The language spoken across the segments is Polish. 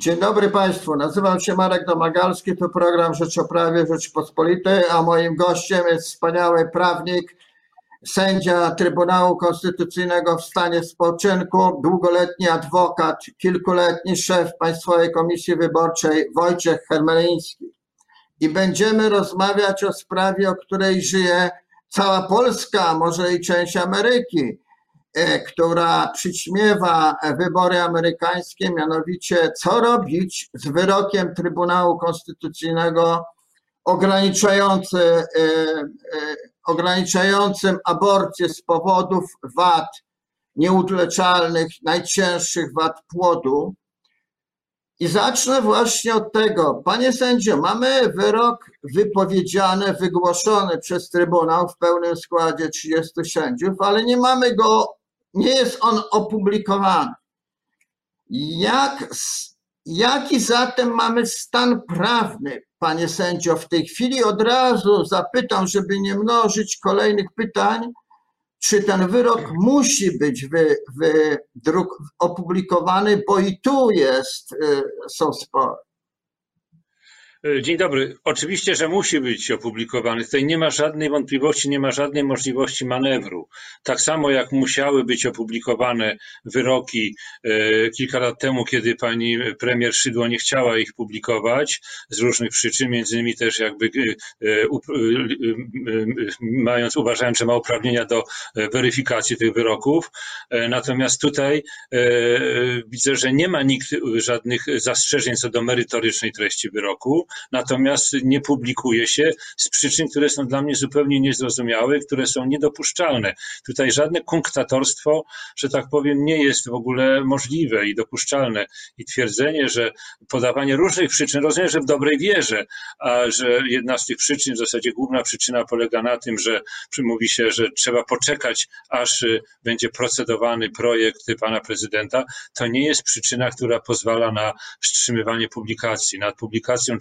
Dzień dobry Państwu, nazywam się Marek Domagalski, to program Rzecz o Prawie Rzeczypospolitej, a moim gościem jest wspaniały prawnik, sędzia Trybunału Konstytucyjnego w stanie spoczynku, długoletni adwokat, kilkuletni szef Państwowej Komisji Wyborczej Wojciech Hermeliński. I będziemy rozmawiać o sprawie, o której żyje cała Polska, może i część Ameryki która przyćmiewa wybory amerykańskie, mianowicie co robić z wyrokiem Trybunału Konstytucyjnego ograniczający, e, e, ograniczającym aborcję z powodów wad nieuleczalnych, najcięższych wad płodu. I zacznę właśnie od tego. Panie sędzio, mamy wyrok wypowiedziany, wygłoszony przez Trybunał w pełnym składzie 30 sędziów, ale nie mamy go nie jest on opublikowany. Jak, jaki zatem mamy stan prawny, panie sędzio, w tej chwili? Od razu zapytam, żeby nie mnożyć kolejnych pytań, czy ten wyrok musi być wy, wy, druk, opublikowany, bo i tu jest, y, są spory. E, dzień dobry. Oczywiście, że musi być opublikowany. Tutaj nie ma żadnej wątpliwości, nie ma żadnej możliwości manewru. Tak samo jak musiały być opublikowane wyroki e, kilka lat temu, kiedy pani premier Szydło nie chciała ich publikować z różnych przyczyn, między innymi też jakby e, mając, uważając, że ma uprawnienia do weryfikacji tych wyroków. Natomiast tutaj widzę, że nie ma nikt żadnych zastrzeżeń co do merytorycznej treści wyroku natomiast nie publikuje się z przyczyn, które są dla mnie zupełnie niezrozumiałe, które są niedopuszczalne. Tutaj żadne kunktatorstwo, że tak powiem, nie jest w ogóle możliwe i dopuszczalne. I twierdzenie, że podawanie różnych przyczyn, rozumiem, że w dobrej wierze, a że jedna z tych przyczyn, w zasadzie główna przyczyna polega na tym, że mówi się, że trzeba poczekać, aż y, będzie procedowany projekt pana prezydenta, to nie jest przyczyna, która pozwala na wstrzymywanie publikacji. Nad publikacją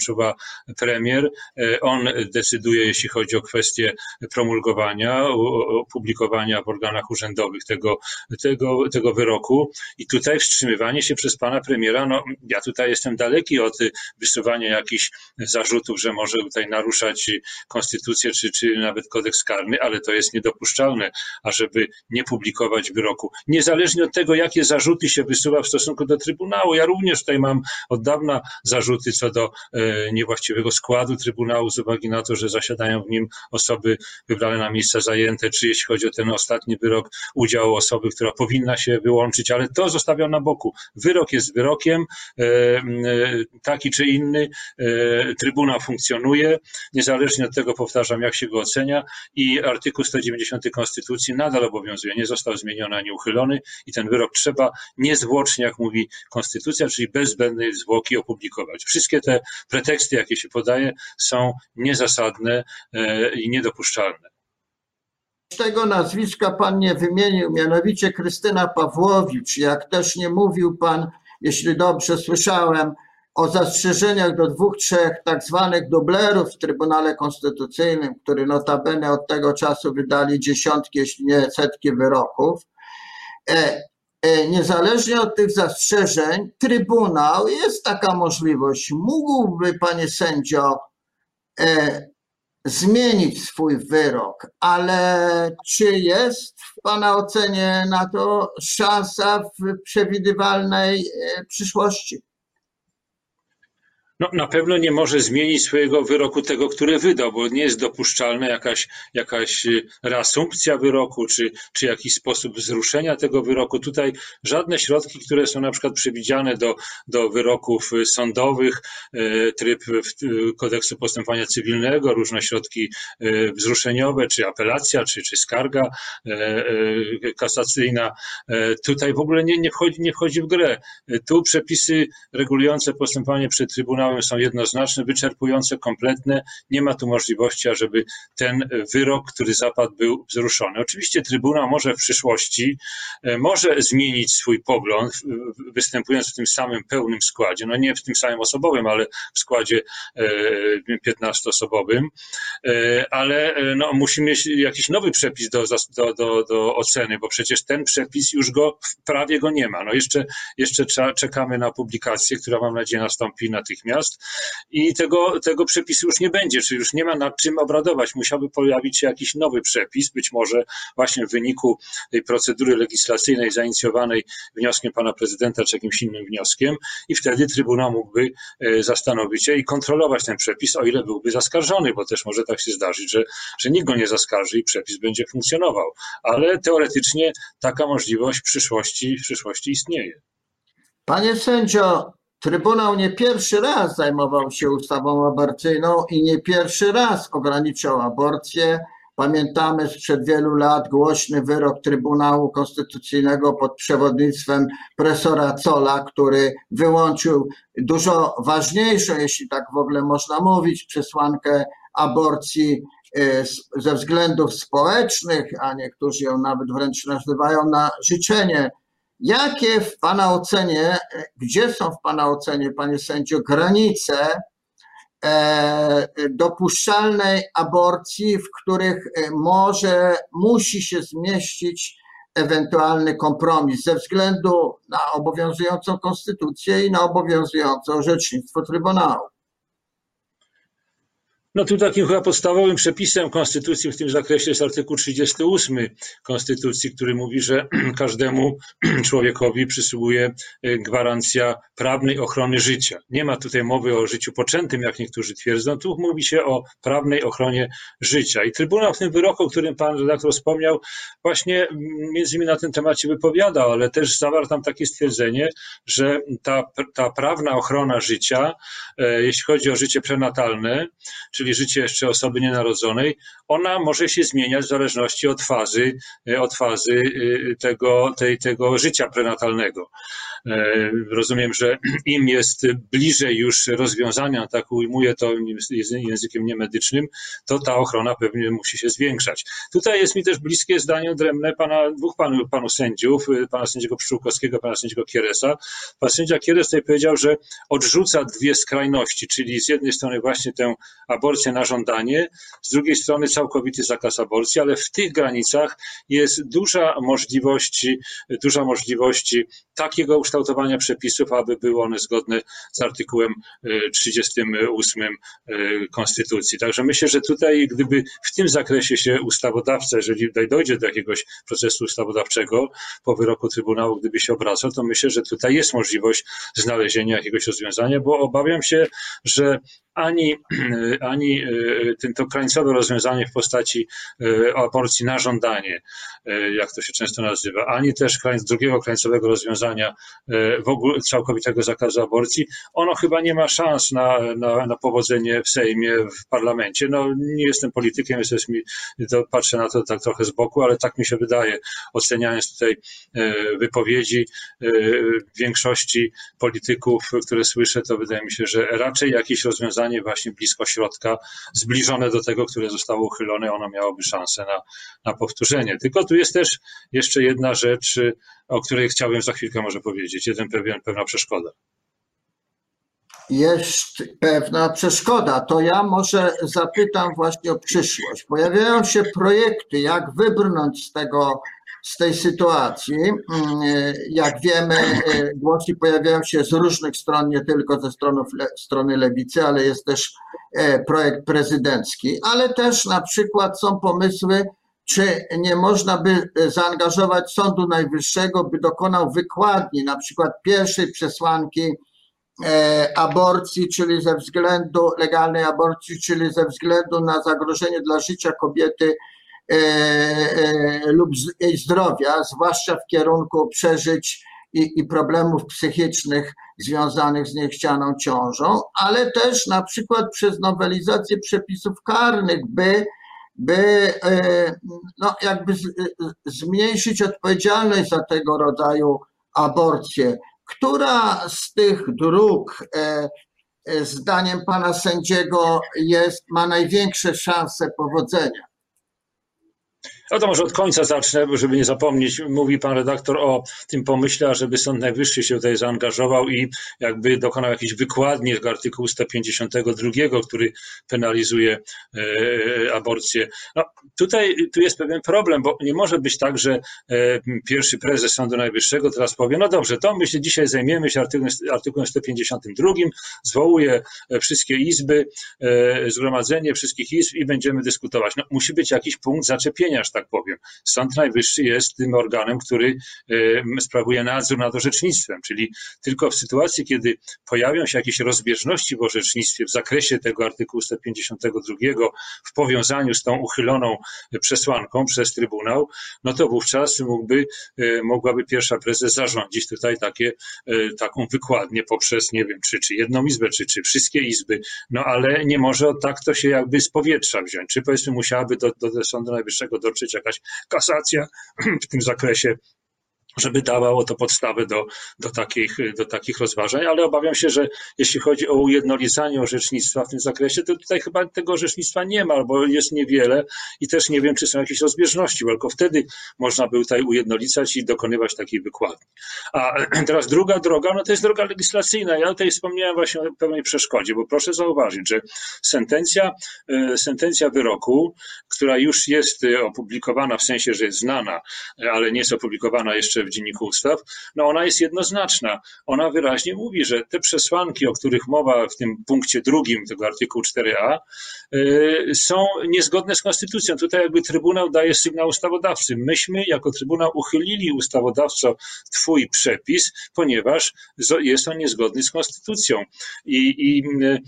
premier. E, on decyduje, jeśli chodzi o kwestię promulgowania, opublikowania w organach urzędowych tego, tego, tego wyroku. I tutaj wstrzymywanie się przez pana premiera, no ja tutaj jestem daleki od wysuwania jakichś zarzutów, że może tutaj naruszać konstytucję czy, czy nawet kodeks karny, ale to jest niedopuszczalne, ażeby nie publikować wyroku. Niezależnie od tego, jakie zarzuty się wysuwa w stosunku do Trybunału. Ja również tutaj mam od dawna zarzuty co do e, niewłaściwego składu Trybunału z uwagi na to, że zasiadają w nim osoby wybrane na miejsca zajęte, czy jeśli chodzi o ten ostatni wyrok, udział osoby, która powinna się wyłączyć, ale to zostawiam na boku. Wyrok jest wyrokiem, e, e, taki czy inny. E, Trybunał funkcjonuje, niezależnie od tego, powtarzam, jak się go ocenia i artykuł 190 Konstytucji nadal obowiązuje, nie został zmieniony ani uchylony i ten wyrok trzeba niezwłocznie, jak mówi Konstytucja, czyli bez zbędnej zwłoki opublikować. Wszystkie te preteksty teksty, jakie się podaje, są niezasadne e, i niedopuszczalne. Tego nazwiska pan nie wymienił, mianowicie Krystyna Pawłowicz, jak też nie mówił pan, jeśli dobrze słyszałem, o zastrzeżeniach do dwóch, trzech tak zwanych dublerów w Trybunale Konstytucyjnym, który notabene od tego czasu wydali dziesiątki, jeśli nie setki wyroków. E, niezależnie od tych zastrzeżeń, Trybunał, jest taka możliwość, mógłby, panie sędzio, e, zmienić swój wyrok, ale czy jest w Pana ocenie na to szansa w przewidywalnej e, przyszłości? No, na pewno nie może zmienić swojego wyroku tego, który wydał, bo nie jest dopuszczalna jakaś, jakaś y, reasumpcja wyroku, czy, czy jakiś sposób wzruszenia tego wyroku. Tutaj żadne środki, które są na przykład przewidziane do, do wyroków y, sądowych, y, tryb kodeksu postępowania cywilnego, różne środki wzruszeniowe, czy apelacja, czy, czy skarga kasacyjna, tutaj w ogóle nie, nie, wchodzi, nie wchodzi w grę. Tu przepisy regulujące postępowanie przed Trybunałem Są jednoznaczne, wyczerpujące, kompletne. Nie ma tu możliwości, ażeby ten wyrok, który zapadł, był wzruszony. Oczywiście Trybunał może w przyszłości, e, może zmienić swój pogląd, występując w tym samym pełnym składzie. No nie w tym samym osobowym, ale w składzie 15-osobowym, e, ale no, musi mieć jakiś nowy przepis do, do, do, do oceny, bo przecież ten przepis już go, prawie go nie ma. No jeszcze, jeszcze czekamy na publikację, która mam nadzieję nastąpi natychmiast i tego, tego przepisu już nie będzie, czy już nie ma nad czym obradować. Musiałby pojawić się jakiś nowy przepis, być może właśnie w wyniku tej procedury legislacyjnej zainicjowanej wnioskiem pana prezydenta czy jakimś innym wnioskiem i wtedy Trybunał mógłby e, zastanowić się i kontrolować ten przepis, o ile byłby zaskarżony, bo też może tak się zdarzyć, że, że nikt go nie zaskarży i przepis będzie funkcjonował. Ale teoretycznie taka możliwość w przyszłości, w przyszłości istnieje. Panie sędzio, Trybunał nie pierwszy raz zajmował się ustawą aborcyjną i nie pierwszy raz ograniczał aborcję. Pamiętamy sprzed wielu lat głośny wyrok Trybunału Konstytucyjnego pod przewodnictwem profesora Cola, który wyłączył dużo ważniejszą, jeśli tak w ogóle można mówić, przesłankę aborcji e, ze względów społecznych, a niektórzy ją nawet wręcz nazywają na życzenie Jakie w Pana ocenie, gdzie są w Pana ocenie, Panie sędzio, granice e, dopuszczalnej aborcji, w których e, może, musi się zmieścić ewentualny kompromis ze względu na obowiązującą konstytucję i na obowiązujące orzecznictwo Trybunału? No tu takim chyba podstawowym przepisem Konstytucji w tym zakresie jest artykuł 38 Konstytucji, który mówi, że każdemu człowiekowi przysługuje e, gwarancja prawnej ochrony życia. Nie ma tutaj mowy o życiu poczętym, jak niektórzy twierdzą, tu mówi się o prawnej ochronie życia. I Trybunał w tym wyroku, o którym pan redaktor wspomniał, właśnie między innymi na tym temacie wypowiadał, ale też zawarł tam takie stwierdzenie, że ta, ta prawna ochrona życia, e, jeśli chodzi o życie prenatalne, czyli czyli życie jeszcze osoby nienarodzonej, ona może się zmieniać w zależności od fazy, e, od fazy e, tego, tej, tego życia prenatalnego. E, rozumiem, że im jest bliżej już rozwiązania, tak ujmuję to językiem niemedycznym, to ta ochrona pewnie musi się zwiększać. Tutaj jest mi też bliskie zdanie odrębne pana, dwóch panu, panu sędziów, pana sędziego Pszczółkowskiego, pana sędziego Kieresa. Pan sędzia Kieres tutaj powiedział, że odrzuca dwie skrajności, czyli z jednej strony właśnie tę aborcję na żądanie, z drugiej strony całkowity zakaz aborcji, ale w tych granicach jest duża możliwość, duża możliwość takiego ukształtowania przepisów, aby były one zgodne z artykułem 38 e, e, Konstytucji. Także myślę, że tutaj, gdyby w tym zakresie się ustawodawca, jeżeli dojdzie do jakiegoś procesu ustawodawczego po wyroku Trybunału, gdyby się obracał, to myślę, że tutaj jest możliwość znalezienia jakiegoś rozwiązania, bo obawiam się, że ani, ani e, ten, to krańcowe rozwiązanie w postaci aborcji na żądanie, jak to się często nazywa, ani też drugiego krańcowego rozwiązania w ogóle całkowitego zakazu aborcji, ono chyba nie ma szans na, na, na powodzenie w Sejmie, w parlamencie. No, nie jestem politykiem, jest mi, to patrzę na to tak trochę z boku, ale tak mi się wydaje, oceniając tutaj wypowiedzi większości polityków, które słyszę, to wydaje mi się, że raczej jakieś rozwiązanie właśnie blisko środka, zbliżone do tego, które zostało uchylone, ono miałoby szansę na, na powtórzenie. Tylko tu jest też jeszcze jedna rzecz, o której chciałbym za chwilkę może powiedzieć. Jeden pewien, pewna przeszkoda. Jest pewna przeszkoda. To ja może zapytam właśnie o przyszłość. Pojawiają się projekty, jak wybrnąć z tego, z tej sytuacji. Jak wiemy, głosy pojawiają się z różnych stron, nie tylko ze strony, strony lewicy, ale jest też e, projekt prezydencki, ale też na przykład są pomysły czy nie można by e, zaangażować Sądu Najwyższego, by dokonał wykładni na przykład pierwszej przesłanki e, aborcji, czyli ze względu legalnej aborcji, czyli ze względu na zagrożenie dla życia kobiety e, lub jej zdrowia, zwłaszcza w kierunku przeżyć i, i problemów psychicznych związanych z niechcianą ciążą, ale też na przykład przez nowelizację przepisów karnych, by by e, no, jakby zmniejszyć odpowiedzialność za tego rodzaju aborcje. Która z tych dróg e, zdaniem pana sędziego jest, ma największe szanse powodzenia? No to może od końca zacznę, żeby nie zapomnieć. Mówi pan redaktor o tym pomyśle, żeby Sąd Najwyższy się tutaj zaangażował i jakby dokonał jakiejś wykładni artykułu 152, który penalizuje e, aborcję. No, tutaj tu jest pewien problem, bo nie może być tak, że e, pierwszy prezes Sądu Najwyższego teraz powie, no dobrze, to my się dzisiaj zajmiemy się artykułem, artykułem 152, zwołuje wszystkie izby, e, zgromadzenie wszystkich izb i będziemy dyskutować. No, musi być jakiś punkt zaczepienia, tak powiem. Sąd Najwyższy jest tym organem, który sprawuje nadzór nad orzecznictwem, czyli tylko w sytuacji, kiedy pojawią się jakieś rozbieżności w orzecznictwie w zakresie tego artykułu 152 w powiązaniu z tą uchyloną przesłanką przez Trybunał, no to wówczas mógłby, e, mogłaby pierwsza prezes zarządzić tutaj takie, e, taką wykładnię poprzez, nie wiem, czy, czy jedną izbę, czy, czy wszystkie izby, no ale nie może tak to się jakby z powietrza wziąć. Czy powiedzmy musiałaby do, do Sądu Najwyższego dotrzeć jakaś kasacja w tym zakresie żeby dawało to podstawę do, do, takich, do takich rozważań, ale obawiam się, że jeśli chodzi o ujednolicanie orzecznictwa w tym zakresie, to tutaj chyba tego orzecznictwa nie ma, albo jest niewiele i też nie wiem, czy są jakieś rozbieżności, bo tylko wtedy można by tutaj ujednolicać i dokonywać takiej wykładni. A teraz druga droga, no to jest droga legislacyjna. Ja tutaj wspomniałem właśnie o pewnej przeszkodzie, bo proszę zauważyć, że sentencja, e, sentencja wyroku, która już jest e, opublikowana w sensie, że jest znana, e, ale nie jest opublikowana jeszcze w Dzienniku Ustaw, no ona jest jednoznaczna. Ona wyraźnie mówi, że te przesłanki, o których mowa w tym punkcie drugim tego artykułu 4a, y, są niezgodne z konstytucją. Tutaj jakby Trybunał daje sygnał ustawodawcy. Myśmy jako Trybunał uchylili ustawodawco twój przepis, ponieważ jest on niezgodny z konstytucją. I, i y,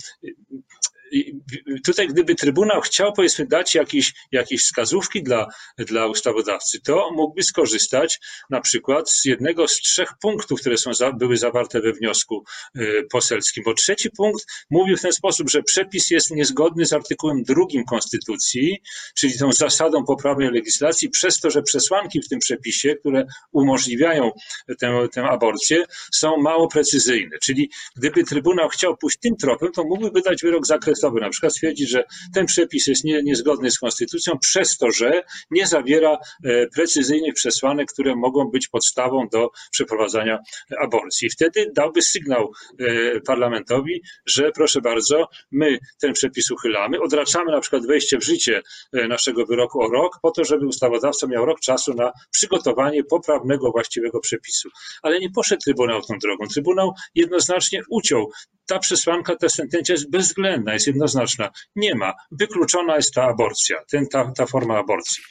tutaj gdyby Trybunał chciał powiedzmy dać jakieś, jakieś wskazówki dla, dla ustawodawcy, to mógłby skorzystać na przykład z jednego z trzech punktów, które są za, były zawarte we wniosku y, poselskim, bo trzeci punkt mówił w ten sposób, że przepis jest niezgodny z artykułem drugim Konstytucji, czyli tą zasadą poprawnej legislacji, przez to, że przesłanki w tym przepisie, które umożliwiają tę, tę aborcję, są mało precyzyjne. Czyli gdyby Trybunał chciał pójść tym tropem, to mógłby wydać wyrok zakresowy zakresowy na przykład stwierdzić, że ten przepis jest nie, niezgodny z konstytucją przez to, że nie zawiera e, precyzyjnych przesłanek, które mogą być podstawą do przeprowadzania aborcji. Wtedy dałby sygnał e, parlamentowi, że proszę bardzo, my ten przepis uchylamy, odraczamy na przykład wejście w życie e, naszego wyroku o rok, po to, żeby ustawodawca miał rok czasu na przygotowanie poprawnego, właściwego przepisu. Ale nie poszedł Trybunał tą drogą. Trybunał jednoznacznie uciął ta przesłanka, ta sentencja jest bezwzględna, jest jednoznaczna. Nie ma. Wykluczona jest ta aborcja, ten, ta, ta forma aborcji.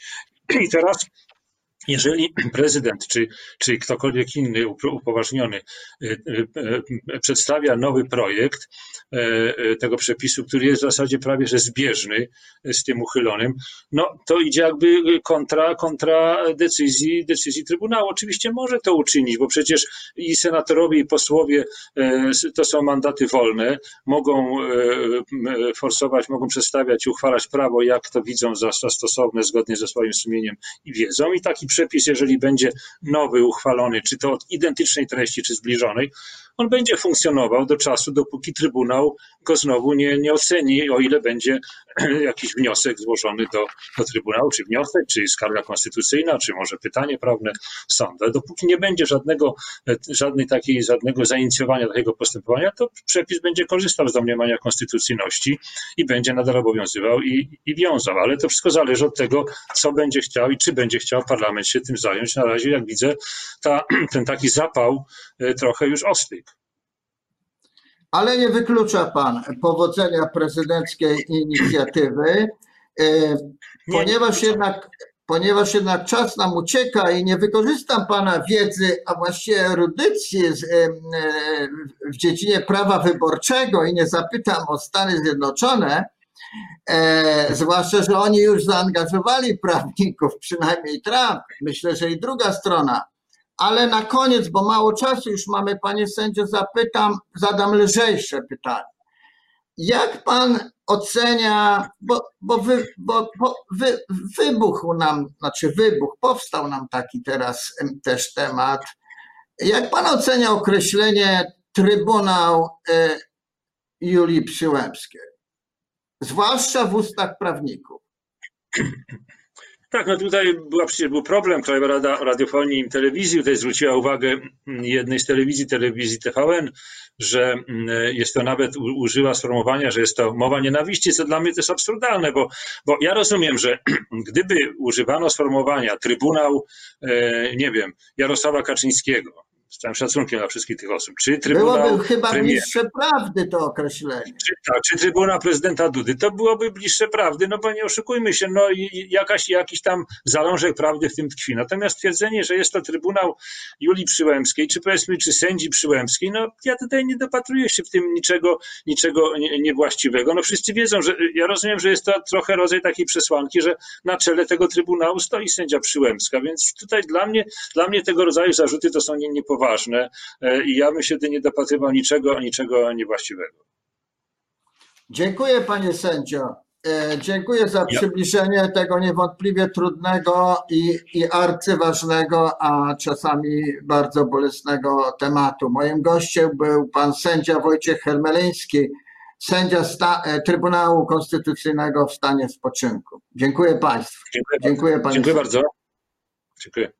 I teraz jeżeli prezydent czy, czy ktokolwiek inny upoważniony y, y, y, przedstawia nowy projekt tego przepisu, który jest w zasadzie prawie że zbieżny z tym uchylonym, no to idzie jakby kontra, kontra decyzji, decyzji Trybunału. Oczywiście może to uczynić, bo przecież i senatorowie, i posłowie to są mandaty wolne, mogą forsować, mogą przedstawiać, uchwalać prawo, jak to widzą za stosowne, zgodnie ze swoim sumieniem i wiedzą. I taki przepis, jeżeli będzie nowy, uchwalony, czy to od identycznej treści, czy zbliżonej, on będzie funkcjonował do czasu, dopóki Trybunał go znowu nie, nie oceni, o ile będzie jakiś wniosek złożony do, do Trybunału, czy wniosek, czy skarga konstytucyjna, czy może pytanie prawne sądu. Dopóki nie będzie żadnego, żadnej takiej, żadnego zainicjowania takiego postępowania, to przepis będzie korzystał z domniemania konstytucyjności i będzie nadal obowiązywał i, i wiązał. Ale to wszystko zależy od tego, co będzie chciał i czy będzie chciał parlament się tym zająć. Na razie, jak widzę, ta, ten taki zapał e, trochę już ostygł. Ale nie wyklucza pan powodzenia prezydenckiej inicjatywy, e, ponieważ jednak, ponieważ jednak czas nam ucieka i nie wykorzystam pana wiedzy, a właściwie erudycji e, w dziedzinie prawa wyborczego i nie zapytam o Stany Zjednoczone, E, zwłaszcza, że oni już zaangażowali prawników, przynajmniej Trump. Myślę, że i druga strona. Ale na koniec, bo mało czasu już mamy, panie sędzio, zapytam, zadam lżejsze pytanie. Jak pan ocenia, bo, bo, wy, bo, bo wy, wybuchł nam, znaczy wybuch, powstał nam taki teraz też temat. Jak pan ocenia określenie Trybunał e, Julii Przyłębskiej, zwłaszcza w ustach prawników. Tak, no tutaj była przecież był problem. Krajowa Rada Radiofonii i Telewizji tutaj zwróciła uwagę jednej z telewizji, telewizji TVN, że jest to nawet użyła sformułowania, że jest to mowa nienawiści, co dla mnie to jest absurdalne, bo, bo ja rozumiem, że gdyby używano sformułowania Trybunał, e, nie wiem, Jarosława Kaczyńskiego, z całym szacunkiem dla wszystkich tych osób. Czy Trybunał Byłoby chyba premiera, bliższe prawdy to określenie. czy, tak, czy Trybunał Prezydenta Dudy, to byłoby bliższe prawdy, no bo nie oszukujmy się, no jakaś, jakiś tam zalążek prawdy w tym tkwi. Natomiast twierdzenie, że jest to Trybunał Julii Przyłębskiej, czy powiedzmy, czy sędzi Przyłębskiej, no ja tutaj nie dopatruję się w tym niczego, niczego nie- niewłaściwego. No wszyscy wiedzą, że ja rozumiem, że jest to trochę rodzaj takiej przesłanki, że na czele tego Trybunału stoi sędzia Przyłębska, więc tutaj dla mnie, dla mnie tego rodzaju zarzuty to są nie, niepoważne e, i ja bym się tutaj nie dopatrywał niczego, niczego niewłaściwego. Dziękuję panie sędzio. E, Dziękuję za Ja- przybliżenie tego niewątpliwie trudnego i, i arcyważnego, a czasami bardzo bolesnego tematu. Moim gościem był pan sędzia Wojciech Hermeliński, sędzia sta- e, Trybunału Konstytucyjnego w stanie spoczynku. Dziękuję państwu. Dziękuję, Dziękuję panie Dziękuję bardzo. Dziękuję.